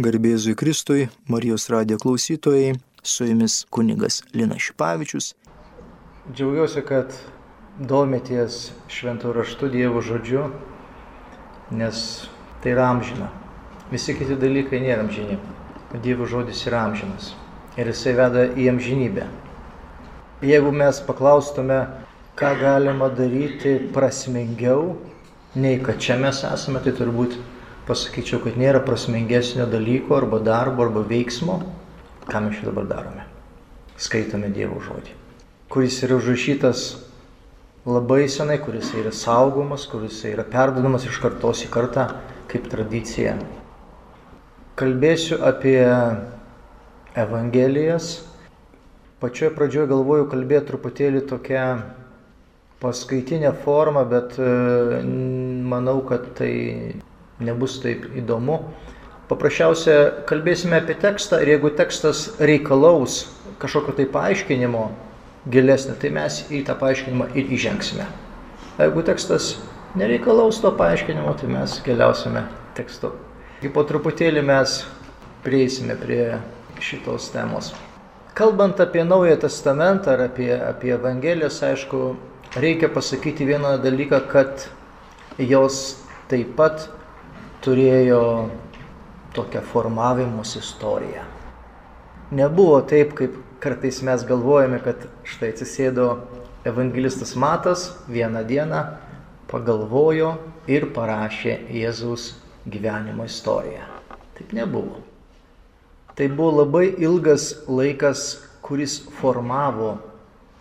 Garbėzui Kristui, Marijos radijo klausytojai, su jumis kunigas Linas Šipavičius. Džiaugiuosi, kad domitės šventų raštų Dievo žodžiu, nes tai yra amžina. Visi kiti dalykai nėra amžini. Dievo žodis yra amžinas ir jisai veda į amžinybę. Jeigu mes paklaustume, ką galima daryti prasmingiau, nei kad čia mes esame, tai turbūt pasakyčiau, kad nėra prasmingesnio dalyko arba darbo arba veiksmo, ką mes čia dabar darome. Skaitome Dievo žodį, kuris yra užrašytas labai senai, kuris yra saugomas, kuris yra perdodamas iš kartos į kartą kaip tradicija. Kalbėsiu apie Evangelijas. Pačioje pradžioje galvoju kalbėti truputėlį tokią paskaitinę formą, bet e, manau, kad tai nebus taip įdomu. Paprasčiausia, kalbėsime apie tekstą ir jeigu tekstas reikalaus kažkokio tai paaiškinimo gilesnio, tai mes į tą paaiškinimą ir įžengsime. Jeigu tekstas nereikalaus to paaiškinimo, tai mes keliausime tekstu. Ir po truputėlį mes prieisime prie šitos temos. Kalbant apie Naują Testamentą ar apie, apie Evangelijas, aišku, reikia pasakyti vieną dalyką, kad jos taip pat turėjo tokią formavimus istoriją. Nebuvo taip, kaip kartais mes galvojame, kad štai atsisėdo evangelistas Matas vieną dieną, pagalvojo ir parašė Jėzaus gyvenimo istoriją. Taip nebuvo. Tai buvo labai ilgas laikas, kuris formavo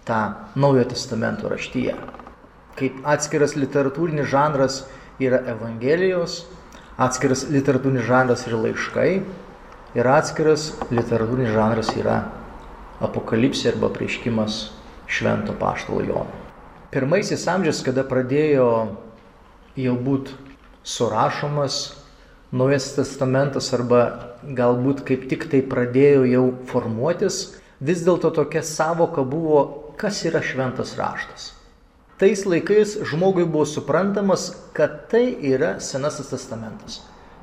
tą Naujojo Testamento raštyje. Kaip atskiras literatūrinis žanras yra Evangelijos, atskiras literatūrinis žanras yra laiškai ir atskiras literatūrinis žanras yra apokalipsė arba prieškimas švento paštalo Jono. Pirmaisiais amžiais, kada pradėjo jau būt surašomas Naujas testamentas arba galbūt kaip tik tai pradėjo jau formuotis, vis dėlto tokia savoka buvo, kas yra šventas raštas. Tais laikais žmogui buvo suprantamas, kad tai yra Senasis testamentas.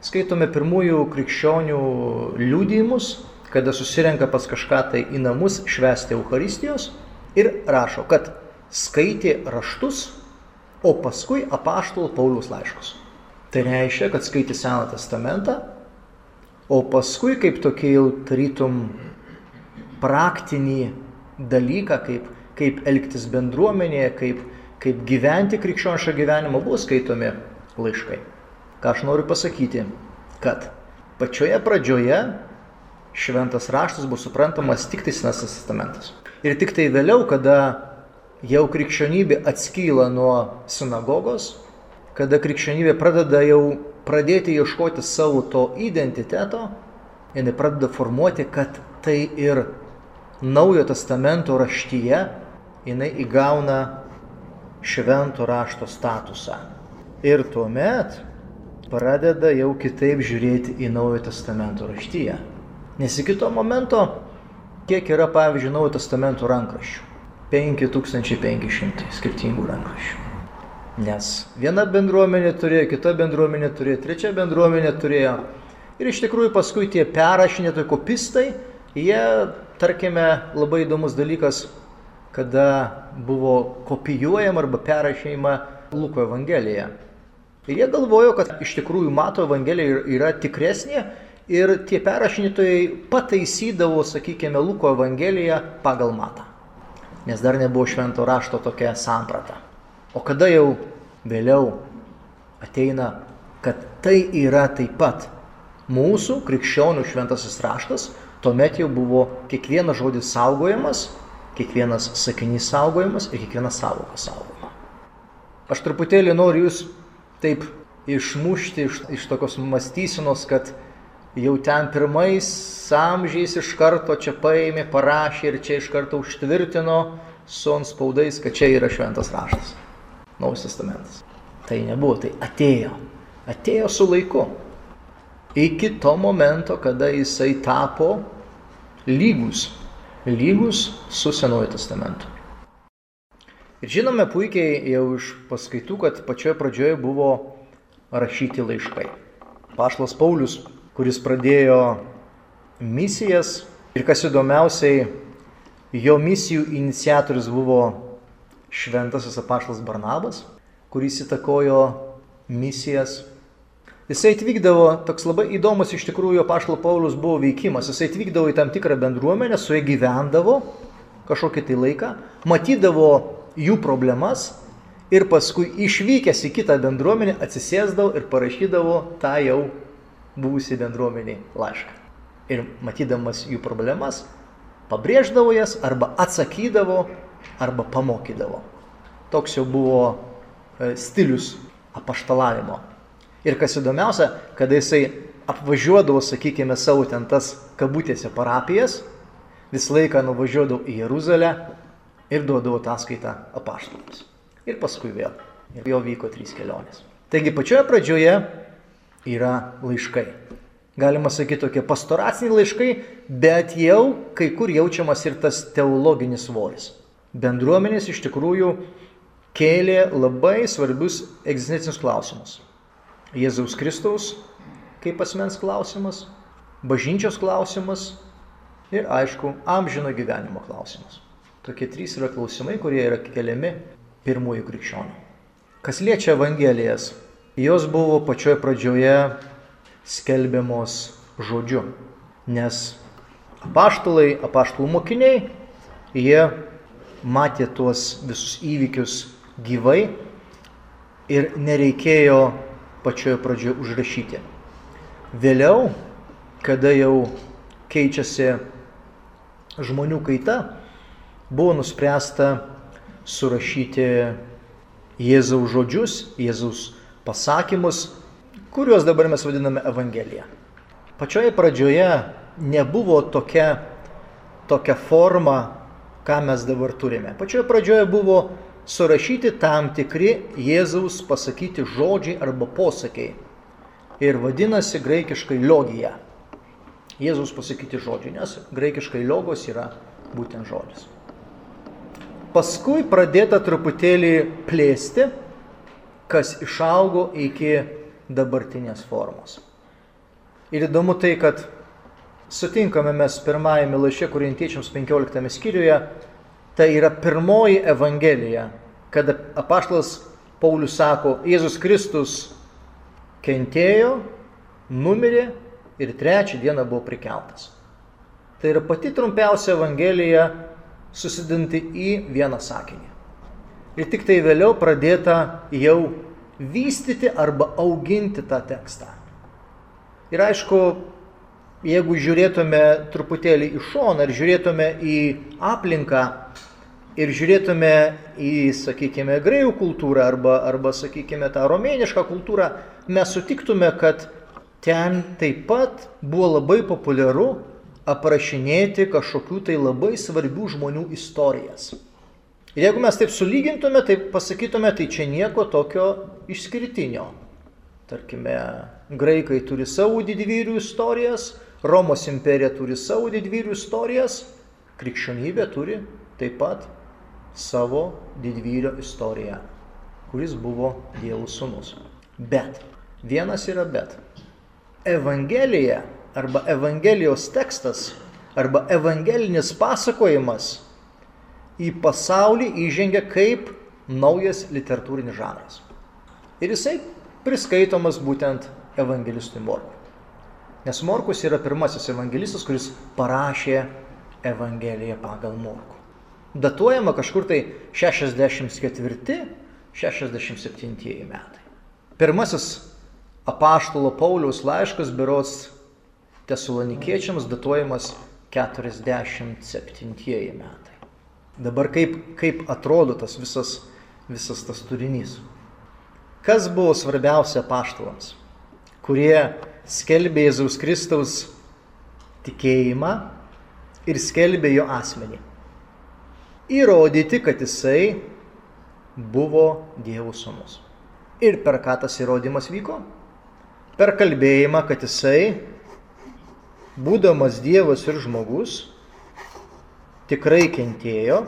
Skaitome pirmųjų krikščionių liūdėjimus, kada susirenka pas kažką tai į namus švęsti Euharistijos ir rašo, kad skaitė raštus, o paskui apaštalų Paulius laiškus. Tai reiškia, kad skaitė Seną testamentą, o paskui kaip tokie jau tarytum praktinį dalyką, kaip, kaip elgtis bendruomenėje, kaip kaip gyventi krikščionišką gyvenimą buvo skaitomi laiškai. Ką aš noriu pasakyti, kad pačioje pradžioje šventas raštas buvo suprantamas tik tai senasis testamentas. Ir tik tai vėliau, kada jau krikščionybė atskyla nuo sinagogos, kada krikščionybė pradeda jau pradėti ieškoti savo to identiteto, jinai pradeda formuoti, kad tai ir naujo testamento raštyje jinai įgauna švento rašto statusą. Ir tuomet pradeda jau kitaip žiūrėti į Naujojo testamento raštyje. Nes iki to momento, kiek yra pavyzdžiui Naujojo testamento rankraščių? 5500 skirtingų rankraščių. Nes viena bendruomenė turėjo, kita bendruomenė turėjo, trečia bendruomenė turėjo. Ir iš tikrųjų paskui tie perrašinėtojai kopistai, jie, tarkime, labai įdomus dalykas, kada buvo kopijuojama arba perrašėjama Luko Evangelija. Ir jie galvojo, kad iš tikrųjų Mato Evangelija yra tikresnė ir tie perrašinėtojai pataisydavo, sakykime, Luko Evangeliją pagal Matą. Nes dar nebuvo švento rašto tokia samprata. O kada jau vėliau ateina, kad tai yra taip pat mūsų krikščionių šventasis raštas, tuomet jau buvo kiekvienas žodis saugojamas kiekvienas sakinys saugojimas ir kiekviena savoka saugoma. Aš truputėlį noriu jūs taip išmušti iš, iš tokios mąstysenos, kad jau ten pirmais amžiais iš karto čia paėmė, parašė ir čia iš karto užtvirtino su ant spaudais, kad čia yra šventas raštas. Naujas testamentas. Tai nebuvo, tai atėjo. Atėjo su laiku. Iki to momento, kada jisai tapo lygus lygus su Senuoju testamentu. Ir žinome puikiai jau iš paskaitų, kad pačioje pradžioje buvo rašyti laiškai. Pašlas Paulius kuris pradėjo misijas ir kas įdomiausiai, jo misijų iniciatorius buvo šventasis apaštas Barnabas, kuris įtakojo misijas. Jisai atvykdavo, toks labai įdomus iš tikrųjų apaštalo Paulius buvo veikimas, jisai atvykdavo į tam tikrą bendruomenę, su jie gyvendavo kažkokį tai laiką, matydavo jų problemas ir paskui išvykęs į kitą bendruomenę atsisėsdavo ir parašydavo tą jau buvusi bendruomeniai laišką. Ir matydamas jų problemas, pabrėždavo jas arba atsakydavo, arba pamokydavo. Toks jau buvo e, stilius apaštalavimo. Ir kas įdomiausia, kada jisai apvažiuodavo, sakykime, savo ten tas kabutėse parapijas, visą laiką nuvažiuodavo į Jeruzalę ir duodavo ataskaitą apaštalams. Ir paskui vėl. Ir jo vyko trys kelionės. Taigi pačioje pradžioje yra laiškai. Galima sakyti tokie pastoraciniai laiškai, bet jau kai kur jaučiamas ir tas teologinis svoris. Bendruomenės iš tikrųjų kėlė labai svarbius egzistencinius klausimus. Jėzaus Kristaus kaip asmens klausimas, bažnyčios klausimas ir aišku, amžino gyvenimo klausimas. Tokie trys yra klausimai, kurie yra keliami pirmųjų krikščionių. Kas liečia Evangelijas, jos buvo pačioje pradžioje skelbiamos žodžiu. Nes apaštalai, apaštalų mokiniai, jie matė tuos visus įvykius gyvai ir nereikėjo pačioje pradžioje užrašyti. Vėliau, kada jau keičiasi žmonių kaita, buvo nuspręsta surašyti Jėzaus žodžius, Jėzaus pasakymus kuriuos dabar mes vadiname Evangelija. Pačioje pradžioje nebuvo tokia, tokia forma, ką mes dabar turime. Pačioje pradžioje buvo surašyti tam tikri Jėzaus pasakyti žodžiai arba posakiai. Ir vadinasi graikiškai logija. Jėzaus pasakyti žodžiai, nes graikiškai logos yra būtent žodis. Paskui pradėta truputėlį plėsti, kas išaugo iki dabartinės formos. Ir įdomu tai, kad sutinkame mes pirmajame laiške korintiečiams 15 skyriuje, tai yra pirmoji evangelija, kada apaštlas Paulius sako, Jėzus Kristus kentėjo, numirė ir trečią dieną buvo prikeltas. Tai yra pati trumpiausia evangelija susidinti į vieną sakinį. Ir tik tai vėliau pradėta jau vystyti arba auginti tą tekstą. Ir aišku, jeigu žiūrėtume truputėlį iš šoną ir žiūrėtume į aplinką ir žiūrėtume į, sakykime, greijų kultūrą arba, arba, sakykime, tą romėnišką kultūrą, mes sutiktume, kad ten taip pat buvo labai populiaru aprašinėti kažkokių tai labai svarbių žmonių istorijas. Ir jeigu mes taip sulygintume, tai pasakytume, tai čia nieko tokio išskirtinio. Tarkime, graikai turi savo didvyrių istorijas, Romos imperija turi savo didvyrių istorijas, krikščionybė turi taip pat savo didvyrio istoriją, kuris buvo Dievo sūnus. Bet, vienas yra bet. Evangelija arba Evangelijos tekstas arba evangelinis pasakojimas į pasaulį įžengia kaip naujas literatūrinis žanras. Ir jisai priskaitomas būtent evangelistui Morkui. Nes Morkus yra pirmasis evangelistas, kuris parašė Evangeliją pagal Morku. Datuojama kažkur tai 64-67 metai. Pirmasis apaštalo Pauliaus laiškas berots tesalonikiečiams datuojamas 47 metai. Dabar kaip, kaip atrodo tas visas, visas tas turinys. Kas buvo svarbiausia paštalams, kurie skelbė Jėzaus Kristaus tikėjimą ir skelbė jo asmenį. Įrodyti, kad jisai buvo Dievo sūnus. Ir per ką tas įrodymas vyko? Per kalbėjimą, kad jisai, būdamas Dievas ir žmogus, tikrai kentėjo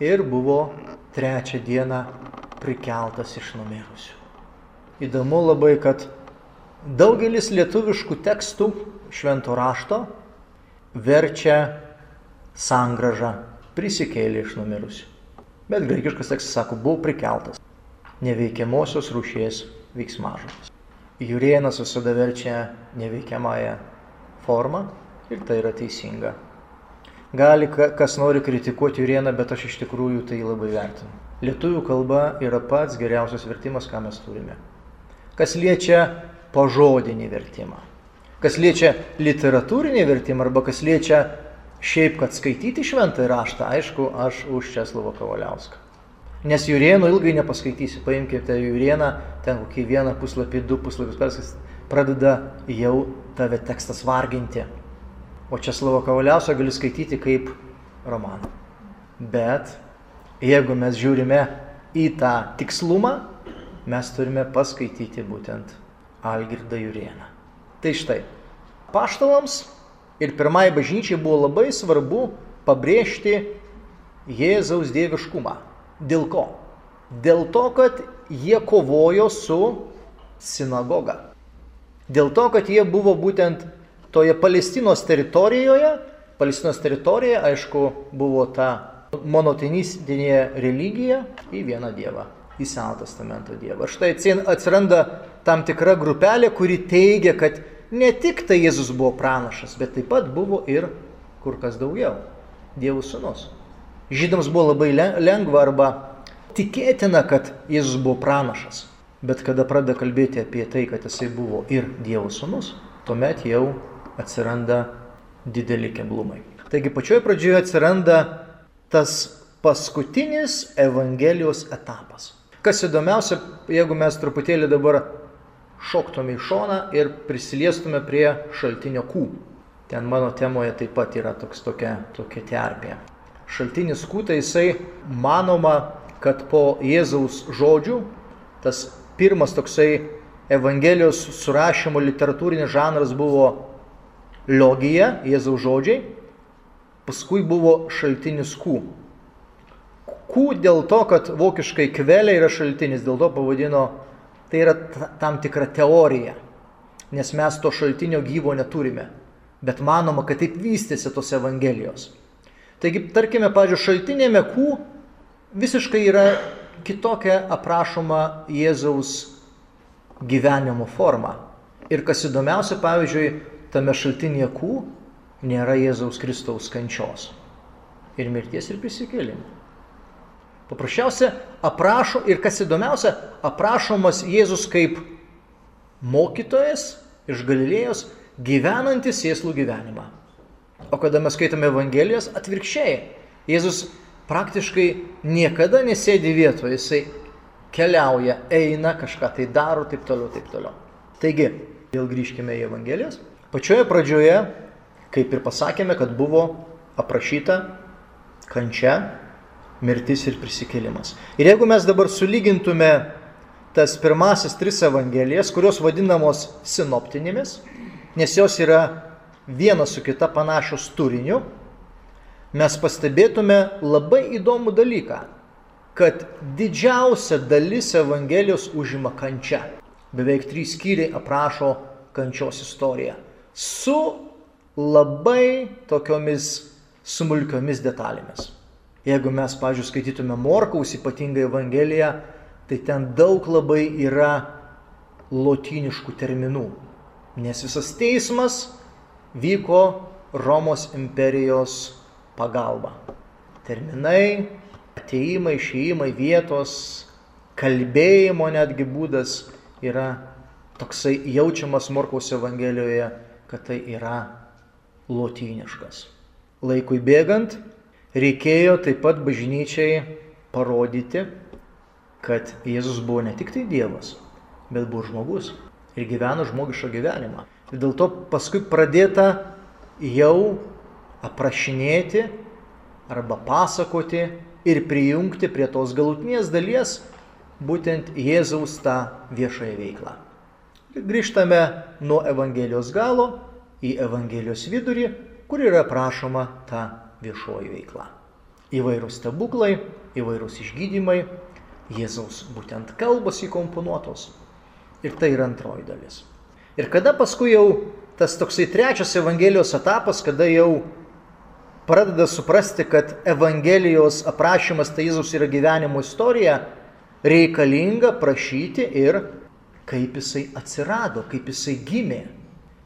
ir buvo trečią dieną prikeltas iš numirusių. Įdomu labai, kad Daugelis lietuviškų tekstų švento rašto verčia sangražą prisikėlė iš numirusių. Bet graikiškas tekstas sako, buvo prikeltas neveikiamosios rūšies veiksmažodis. Jurienas visada verčia neveikiamąją formą ir tai yra teisinga. Gali kas nori kritikuoti Jurieną, bet aš iš tikrųjų tai labai vertinu. Lietuvių kalba yra pats geriausias vertimas, ką mes turime. Kas liečia pažodinį vertimą, kas liečia literatūrinį vertimą arba kas liečia šiaip, kad skaityti šventą raštą, aišku, aš už Česlovo Kavaliauską. Nes Jurienų ilgai nepaskaitysi, paimkite Jurieną, ten kokį vieną puslapį, du puslapius perskaitis, pradeda jau tave tekstas varginti. O Česlovo Kavaliauską gali skaityti kaip romaną. Bet jeigu mes žiūrime į tą tikslumą, mes turime paskaityti būtent Algirdą Jurieną. Tai štai, paštalams ir pirmai bažnyčiai buvo labai svarbu pabrėžti Jėzaus dieviškumą. Dėl ko? Dėl to, kad jie kovojo su sinagoga. Dėl to, kad jie buvo būtent toje Palestinos teritorijoje. Palestinos teritorija, aišku, buvo ta monotenistinė religija į vieną dievą, į Seno testamento dievą. Štai atsiranda tam tikra grupelė, kuri teigia, kad ne tik tai Jėzus buvo pranašas, bet taip pat buvo ir kur kas daugiau - Dievo sūnus. Žydams buvo labai lengva arba tikėtina, kad Jėzus buvo pranašas, bet kada pradeda kalbėti apie tai, kad jisai buvo ir Dievo sūnus, tuomet jau atsiranda dideli keblumai. Taigi pačioje pradžioje atsiranda tas paskutinis Evangelijos etapas. Kas įdomiausia, jeigu mes truputėlį dabar šoktume į šoną ir prisiliestume prie šaltinio kų. Ten mano temoje taip pat yra toks, tokia, tokia terpė. Šaltinis kų tai jisai manoma, kad po Jėzaus žodžių tas pirmas toksai Evangelijos surašymo literatūrinis žanras buvo logija, Jėzaus žodžiai, paskui buvo šaltinis kų. Kų dėl to, kad vokiškai kvelė yra šaltinis, dėl to pavadino Tai yra tam tikra teorija, nes mes to šaltinio gyvo neturime, bet manoma, kad taip vystėsi tos Evangelijos. Taigi, tarkime, pažiūrėjau, šaltinėme kų visiškai yra kitokia aprašoma Jėzaus gyvenimo forma. Ir kas įdomiausia, pavyzdžiui, tame šaltinėje kų nėra Jėzaus Kristaus kančios ir mirties ir prisikėlimo. Paprasčiausia aprašo ir kas įdomiausia, aprašomas Jėzus kaip mokytojas iš Galilėjos gyvenantis sėslų gyvenimą. O kada mes skaitome Evangelijas, atvirkščiai. Jėzus praktiškai niekada nesėdi vietoje, jisai keliauja, eina, kažką tai daro, taip toliau, taip toliau. Taigi, vėl grįžkime į Evangelijas. Pačioje pradžioje, kaip ir pasakėme, kad buvo aprašyta kančia mirtis ir prisikėlimas. Ir jeigu mes dabar sulygintume tas pirmasis tris evangelijas, kurios vadinamos sinoptinėmis, nes jos yra viena su kita panašios turiniu, mes pastebėtume labai įdomų dalyką, kad didžiausia dalis Evangelijos užima kančia. Beveik trys skyriai aprašo kančios istoriją. Su labai tokiomis smulkiomis detalėmis. Jeigu mes, pažiūrėjau, skaitytume Morkaus ypatingai Evangeliją, tai ten daug labai yra lotyniškų terminų. Nes visas teismas vyko Romos imperijos pagalba. Terminai, ateimai, išėjimai, vietos, kalbėjimo netgi būdas yra toksai jaučiamas Morkaus Evangelijoje, kad tai yra lotyniškas. Laikui bėgant, reikėjo taip pat bažnyčiai parodyti, kad Jėzus buvo ne tik tai Dievas, bet buvo žmogus ir gyveno žmogišką gyvenimą. Ir dėl to paskui pradėta jau aprašinėti arba pasakoti ir prijungti prie tos galutinės dalies būtent Jėzaus tą viešąją veiklą. Ir grįžtame nuo Evangelijos galo į Evangelijos vidurį, kur yra prašoma ta viešoji veikla. Įvairūs stebuklai, įvairūs išgydymai, Jėzaus būtent kalbos įkomponuotos. Ir tai yra antroji dalis. Ir kada paskui jau tas toksai trečias Evangelijos etapas, kada jau pradeda suprasti, kad Evangelijos aprašymas tai Jėzus yra gyvenimo istorija, reikalinga prašyti ir kaip jisai atsirado, kaip jisai gimė.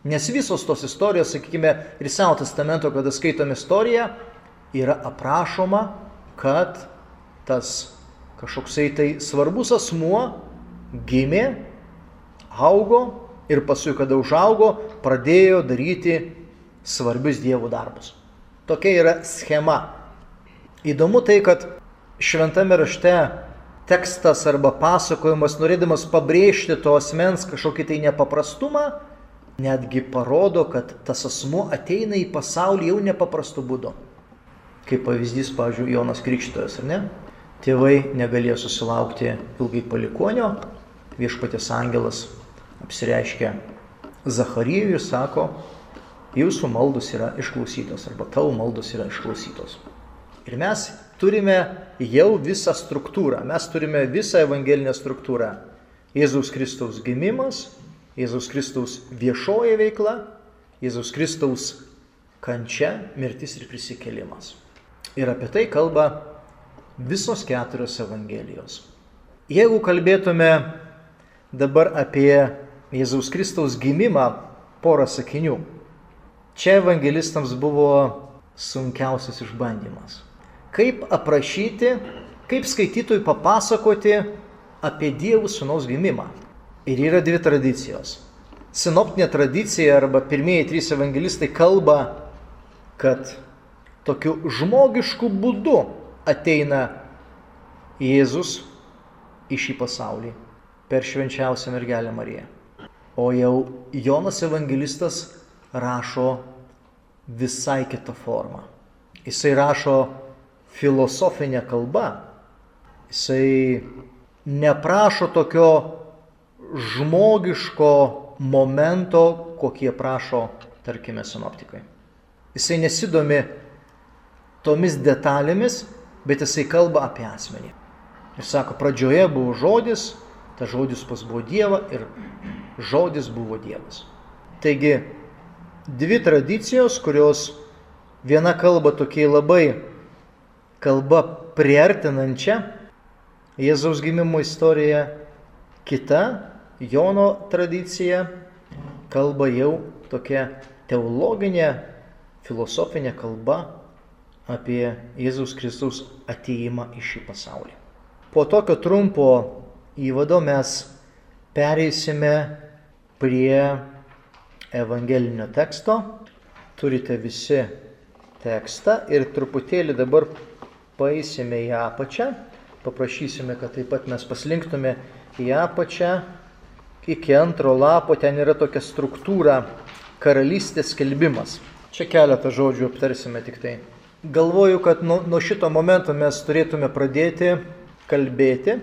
Nes visos tos istorijos, sakykime, ir Seno testamento, kada skaitom istoriją, yra aprašoma, kad tas kažkoksai tai svarbus asmuo gimė, augo ir paskui, kada užaugo, pradėjo daryti svarbius dievų darbus. Tokia yra schema. Įdomu tai, kad šventame rašte tekstas arba pasakojimas, norėdamas pabrėžti to asmens kažkokį tai nepaprastumą, netgi parodo, kad tas asmuo ateina į pasaulį jau nepaprastu būdu. Kaip pavyzdys, pavyzdžiui, Jonas Krikštojas, ar ne? Tėvai negalėjo susilaukti ilgai palikonio, viešpatės angelas apsireiškia Zacharyjui ir sako, jūsų maldos yra išklausytos arba tavo maldos yra išklausytos. Ir mes turime jau visą struktūrą, mes turime visą evangelinę struktūrą. Jėzaus Kristaus gimimas, Jėzaus Kristaus viešoji veikla, Jėzaus Kristaus kančia, mirtis ir prisikėlimas. Ir apie tai kalba visos keturios Evangelijos. Jeigu kalbėtume dabar apie Jėzaus Kristaus gimimą, porą sakinių. Čia evangelistams buvo sunkiausias išbandymas kaip aprašyti, kaip skaitytojui papasakoti apie Dievų sūnaus gimimą. Ir yra dvi tradicijos. Sinoptinė tradicija arba pirmieji trys evangelistai kalba, kad tokiu žmogišku būdu ateina Jėzus į šį pasaulį per švenčiausią mergelę Mariją. O jau Jonas evangelistas rašo visai kitą formą. Jisai rašo filosofinė kalba. Jisai neprašo tokio žmogiško momento, kokie prašo, tarkime, sinoptikai. Jisai nesidomi tomis detalėmis, bet jisai kalba apie asmenį. Ir sako, pradžioje buvo žodis, ta žodis pas buvo Dieva ir žodis buvo Dievas. Taigi, dvi tradicijos, kurios viena kalba tokiai labai kalba priartinančia Jėzaus gimimo istoriją, kita Jono tradicija kalba jau tokia teologinė, filosofinė kalba apie Jėzaus Kristaus ateimą į šį pasaulį. Po tokio trumpo įvado mes pereisime prie evangelinio teksto. Turite visi tekstą ir truputėlį dabar paeisime į apačią, paprašysime, kad taip pat mes paslinktume į apačią, iki antro lapo ten yra tokia struktūra karalystės skelbimas. Čia keletą žodžių aptarsime tik tai. Galvoju, kad nuo, nuo šito momento mes turėtume pradėti kalbėti,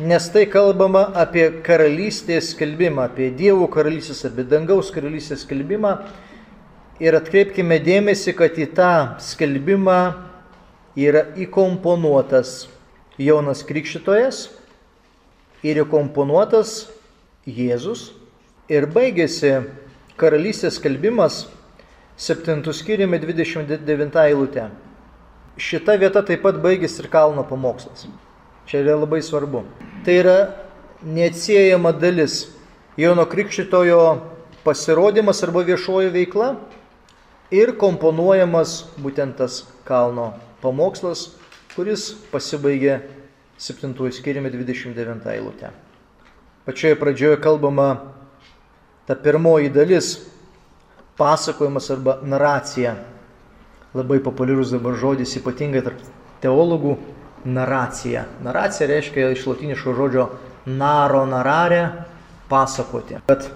nes tai kalbama apie karalystės skelbimą, apie dievų karalystės, apie dangaus karalystės skelbimą. Ir atkreipkime dėmesį, kad į tą skelbimą yra įkomponuotas Jonas Krikščitojas ir įkomponuotas Jėzus ir baigėsi karalystės kalbimas 7 skyriumi 29 eilutė. Šita vieta taip pat baigėsi ir kalno pamokslas. Čia yra labai svarbu. Tai yra neatsiejama dalis Jono Krikščitojo pasirodymas arba viešoji veikla ir komponuojamas būtent tas kalno pamokslas, kuris pasibaigė 7 skiriami 29 eilutę. Pačioje pradžioje kalbama ta pirmoji dalis, pasakojimas arba naracija. Labai populiarus dabar žodis, ypatingai tarp teologų, naracija. Naracija reiškia iš latiniško žodžio naro narare pasakoti. Kad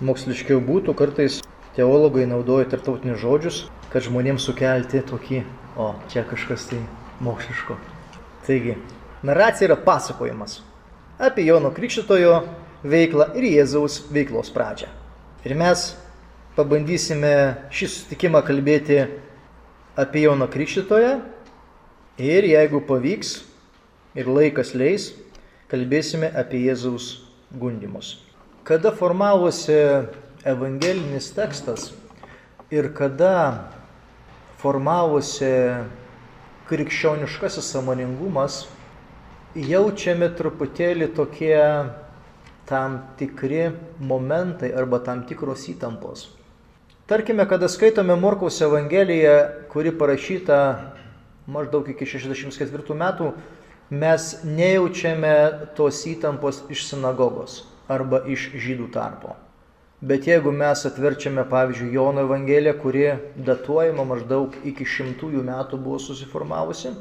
moksliškiau būtų, kartais teologai naudoja tarptautinius žodžius, kad žmonėms sukelti tokį o čia kažkas tai moksliško. Taigi, naracija yra pasakojimas apie Jono Krikščitojo veiklą ir Jėzaus veiklos pradžią. Ir mes pabandysime šį susitikimą kalbėti apie Jono Krikščitoją ir jeigu pavyks ir laikas leis, kalbėsime apie Jėzaus gundimus. kada formavosi evangelinis tekstas ir kada formavosi krikščioniškasis samoningumas, jaučiame truputėlį tokie tam tikri momentai arba tam tikros įtampos. Tarkime, kada skaitome Morkaus Evangeliją, kuri parašyta maždaug iki 64 metų, mes nejaučiame tos įtampos iš sinagogos arba iš žydų tarpo. Bet jeigu mes atverčiame, pavyzdžiui, Jono Evangeliją, kuri datuojama maždaug iki šimtųjų metų buvo susiformavusi,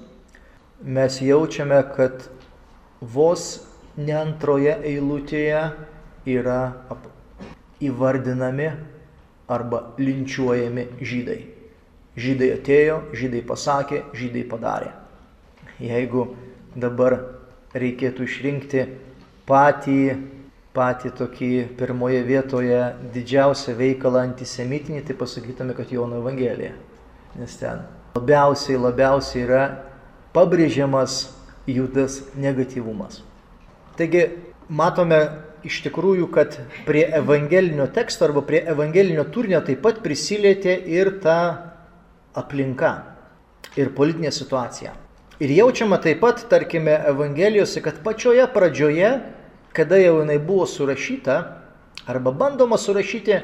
mes jaučiame, kad vos ne antroje eilutėje yra įvardinami arba linčiuojami žydai. Žydai atėjo, žydai pasakė, žydai padarė. Jeigu dabar reikėtų išrinkti patį, patį tokį pirmoje vietoje didžiausią veikalą antisemitinį, tai pasakytume, kad Jono Evangelija. Nes ten labiausiai, labiausiai yra pabrėžiamas judas negatyvumas. Taigi matome iš tikrųjų, kad prie evangelinio teksto arba prie evangelinio turinio taip pat prisilietė ir ta aplinka ir politinė situacija. Ir jaučiama taip pat, tarkime, Evangelijose, kad pačioje pradžioje, kada jau jinai buvo surašyta, arba bandoma surašyti,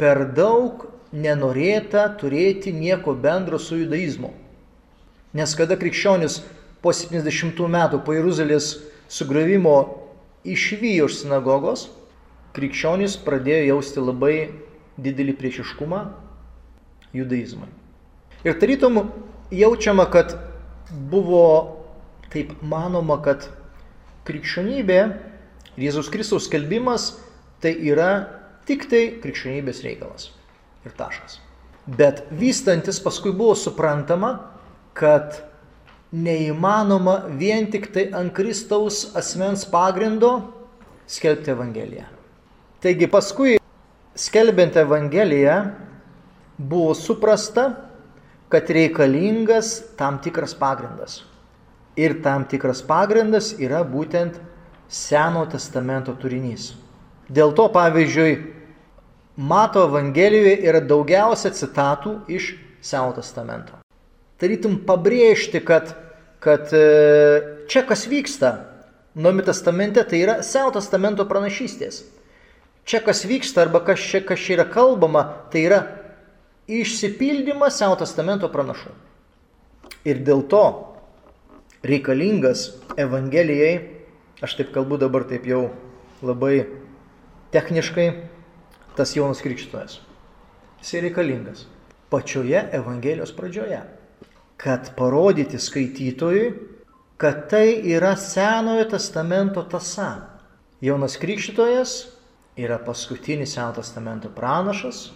per daug nenorėta turėti nieko bendro su judaizmu. Nes kada krikščionis po 70 metų po Jeruzalės sugravimo išvyjo iš sinagogos, krikščionys pradėjo jausti labai didelį priešiškumą judaizmui. Ir tarytum jaučiama, kad buvo taip manoma, kad krikščionybė, Jėzaus Kristaus skelbimas tai yra tik tai krikščionybės reikalas. Ir taškas. Bet vystantis paskui buvo suprantama, kad neįmanoma vien tik tai ant Kristaus asmens pagrindo skelbti Evangeliją. Taigi paskui skelbiant Evangeliją buvo suprasta, kad reikalingas tam tikras pagrindas. Ir tam tikras pagrindas yra būtent Seno testamento turinys. Dėl to, pavyzdžiui, Mato Evangelijoje yra daugiausia citatų iš Seno testamento tarytum pabrėžti, kad, kad e, čia kas vyksta Nuomi testamente, tai yra Seno testamento pranašystės. Čia kas vyksta arba kas čia, kas čia yra kalbama, tai yra išsipildymas Seno testamento pranašų. Ir dėl to reikalingas Evangelijai, aš taip kalbu dabar taip jau labai techniškai, tas Jonas Krikštojas. Jis reikalingas pačioje Evangelijos pradžioje kad parodyti skaitytojui, kad tai yra Senojo testamento tasa. Jonas Krikščitojas yra paskutinis Senojo testamento pranašas,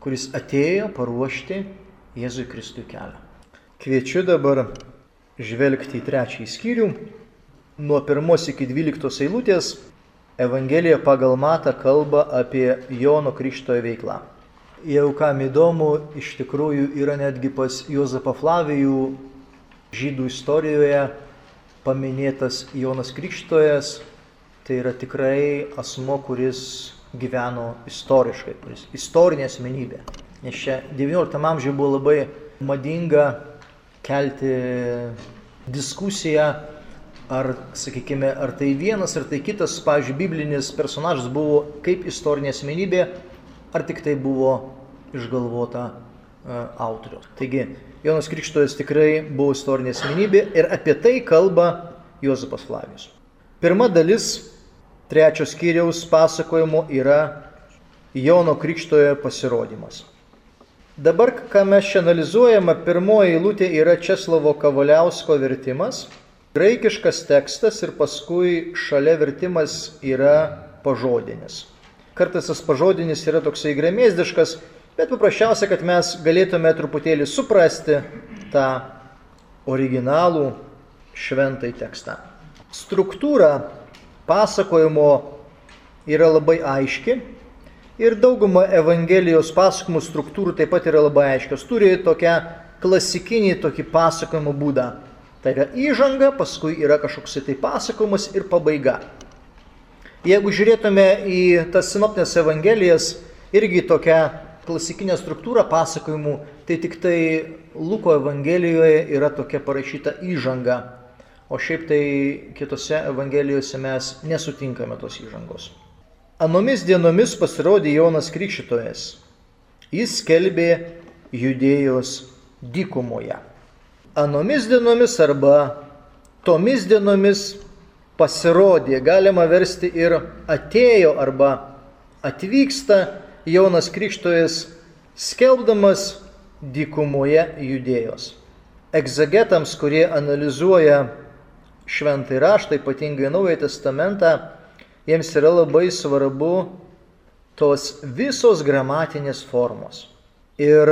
kuris atėjo paruošti Jėzui Kristui kelią. Kviečiu dabar žvelgti į trečiąjį skyrių. Nuo pirmos iki dvyliktos eilutės Evangelija pagal matą kalba apie Jono Krikštojo veiklą. Jau kam įdomu, iš tikrųjų yra netgi pas Jozapą Flavijų žydų istorijoje paminėtas Jonas Krikštojas. Tai yra tikrai asmo, kuris gyveno istoriškai, kuris istorinė asmenybė. Nes čia XIX amžiuje buvo labai madinga kelti diskusiją, ar, sakykime, ar tai vienas, ar tai kitas, pavyzdžiui, biblinis personažas buvo kaip istorinė asmenybė, ar tik tai buvo išgalvota uh, autoriaus. Taigi, Jonas Krikštojas tikrai buvo istorinė asmenybė ir apie tai kalba Jozapas Flavijus. Pirma dalis trečios skyriaus pasakojimo yra Jono Krikštojo pasirodymas. Dabar, ką mes čia analizuojame, pirmoji eilutė yra Česlavo Kavaliausko vertimas, graikiškas tekstas ir paskui šalia vertimas yra pažodinis. Kartais tas pažodinis yra toksai gremėzdiškas, bet paprasčiausia, kad mes galėtume truputėlį suprasti tą originalų šventai tekstą. Struktūra pasakojimo yra labai aiški ir dauguma Evangelijos pasakojimų struktūrų taip pat yra labai aiškios. Turi tokią klasikinį tokį pasakojimo būdą. Tai yra įžanga, paskui yra kažkoks tai pasakojimas ir pabaiga. Jeigu žiūrėtume į tas sinoptinės evangelijas, irgi tokia klasikinė struktūra pasakojimų, tai tik tai Luko evangelijoje yra tokia parašyta įžanga, o šiaip tai kitose evangelijose mes nesutinkame tos įžangos. Anomis dienomis pasirodė Jonas Krikščitojas. Jis skelbė judėjos dykumoje. Anomis dienomis arba tomis dienomis pasirodė, galima versti ir atėjo arba atvyksta Jonas Krikštojas skelbdamas dykumoje judėjos. Egzegetams, kurie analizuoja šventąjį raštą, ypatingai Naująjį Testamentą, jiems yra labai svarbu tos visos gramatinės formos. Ir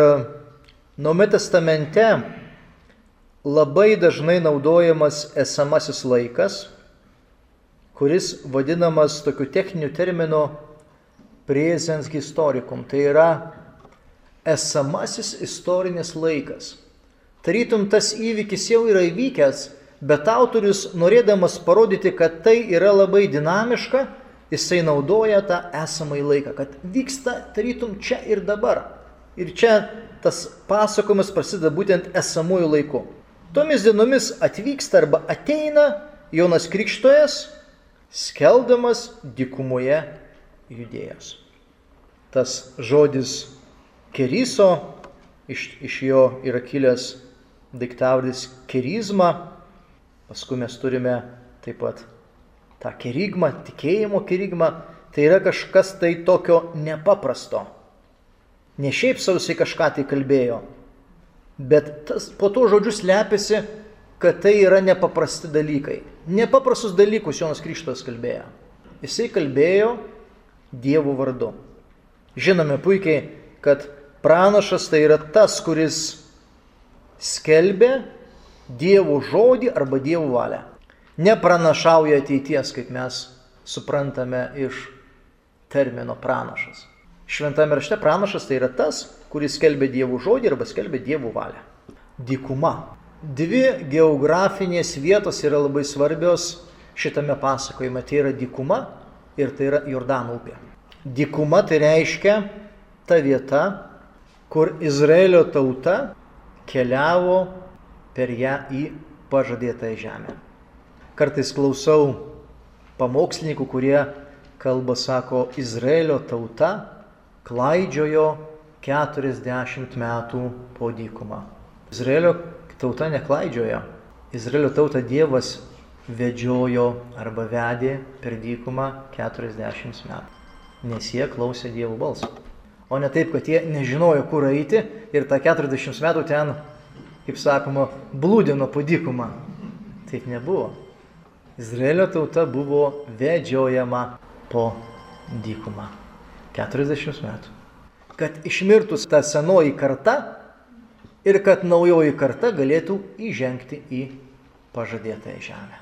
Naujame Testamente labai dažnai naudojamas esamasis laikas, kuris vadinamas tokiu techniniu terminu presens historikum. Tai yra esamasis istorinis laikas. Tarytum tas įvykis jau yra įvykęs, bet autorius norėdamas parodyti, kad tai yra labai dinamiška, jisai naudoja tą esamąjį laiką, kad vyksta tarytum čia ir dabar. Ir čia tas pasakojimas prasideda būtent esamųjų laiku. Tomis dienomis atvyksta arba ateina Jonas Krikštojas, skeldamas dykumoje judėjęs. Tas žodis keryso, iš, iš jo yra kilęs daiktavardis kerizma, paskui mes turime taip pat tą kerigmą, tikėjimo kerigmą, tai yra kažkas tai tokio nepaprasto. Ne šiaip sausiai kažką tai kalbėjo, bet tas, po to žodžius lepiasi, kad tai yra nepaprasti dalykai. Nepaprastus dalykus Jonas Krikštas kalbėjo. Jisai kalbėjo Dievo vardu. Žinome puikiai, kad pranašas tai yra tas, kuris skelbė Dievo žodį arba Dievo valią. Nepranašauja ateities, kaip mes suprantame iš termino pranašas. Šventame rašte pranašas tai yra tas, kuris skelbė Dievo žodį arba skelbė Dievo valią. Dykuma. Dvi geografinės vietos yra labai svarbios šitame pasakojime. Tai yra dykuma ir tai yra Jordano upė. Dykuma tai reiškia ta vieta, kur Izraelio tauta keliavo per ją į pažadėtąją žemę. Kartais klausau pamokslininkų, kurie kalba, sako, Izraelio tauta klaidžiojo 40 metų po dykumą. Izraelio tauta neklaidžiojo. Izraelio tautą Dievas vedžiojo arba vedė per dykumą 40 metų. Nes jie klausė Dievo balsą. O ne taip, kad jie nežinojo, kur eiti ir tą 40 metų ten, kaip sakoma, blūdino po dykumą. Taip nebuvo. Izraelio tauta buvo vedžiojama po dykumą. 40 metų. Kad išmirtus ta senoji karta, ir kad naujoji karta galėtų įžengti į pažadėtąją žemę.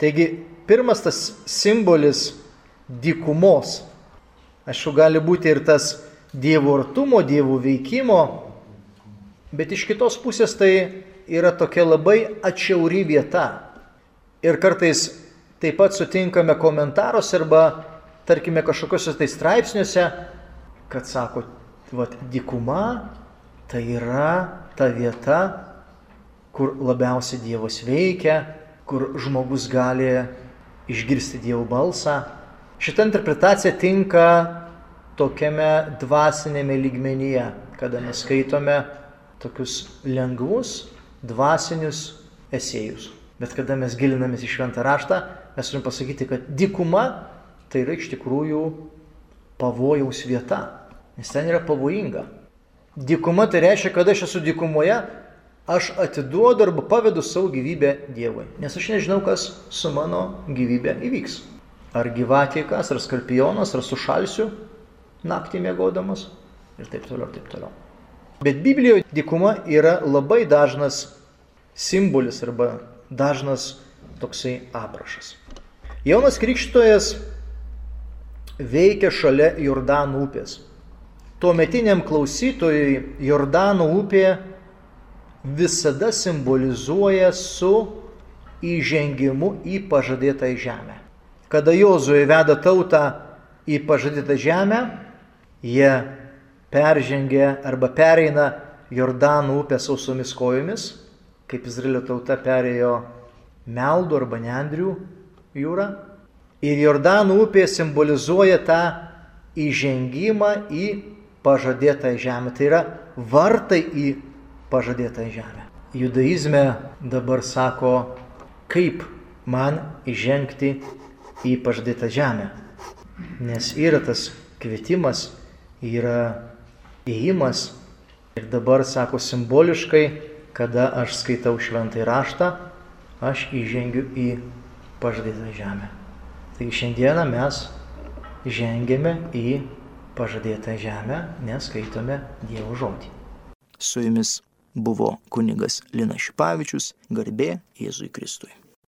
Taigi, pirmas tas simbolis dykumos, aišku, gali būti ir tas Dievo artumo, Dievo veikimo, bet iš kitos pusės tai yra tokia labai atšiauri vieta. Ir kartais taip pat sutinkame komentaruose arba, tarkime, kažkokiuose tai straipsniuose, kad sako, vat, dykuma tai yra ta vieta, kur labiausiai Dievas veikia, kur žmogus gali išgirsti Dievo balsą. Šitą interpretaciją tinka tokiame dvasinėme lygmenyje, kada mes skaitome tokius lengvus dvasinius esėjus. Bet kada mes gilinamės į šventą raštą, mes turim pasakyti, kad dykuma tai yra iš tikrųjų pavojaus vieta, nes ten yra pavojinga. Dykuma tai reiškia, kad aš esu dykumoje, aš atiduodu arba pavedu savo gyvybę Dievui. Nes aš nežinau, kas su mano gyvybė įvyks. Ar gyvatė kas, ar skorpionas, ar sušalsiu naktį mėgodamas ir taip toliau, ir taip toliau. Bet Biblijoje dykuma yra labai dažnas simbolis arba dažnas toksai aprašas. Jaunas Krikštojas veikia šalia Jordano upės tuometiniam klausytojui Jordano upė visada simbolizuoja su įžengimu į pažadėtą žemę. kada Jozuė veda tautą į pažadytą žemę, jie peržengia arba pereina Jordano upę sausomis kojomis, kaip Izraelio tauta perėjo Meldų arba Nendrių jūrą. Ir Jordano upė simbolizuoja tą įžengimą į pažadėtą žemę. Tai yra vartai į pažadėtą žemę. Judaizme dabar sako, kaip man įžengti į pažadėtą žemę. Nes yra tas kvietimas, yra įėjimas. Ir dabar sako simboliškai, kada aš skaitau šventąjį raštą, aš įžengiu į pažadėtą žemę. Tai šiandieną mes žengėme į pažadėtą žemę, nes skaitome Dievo žodį. Su jumis buvo kunigas Linas Šipavičius, garbė Jėzui Kristui.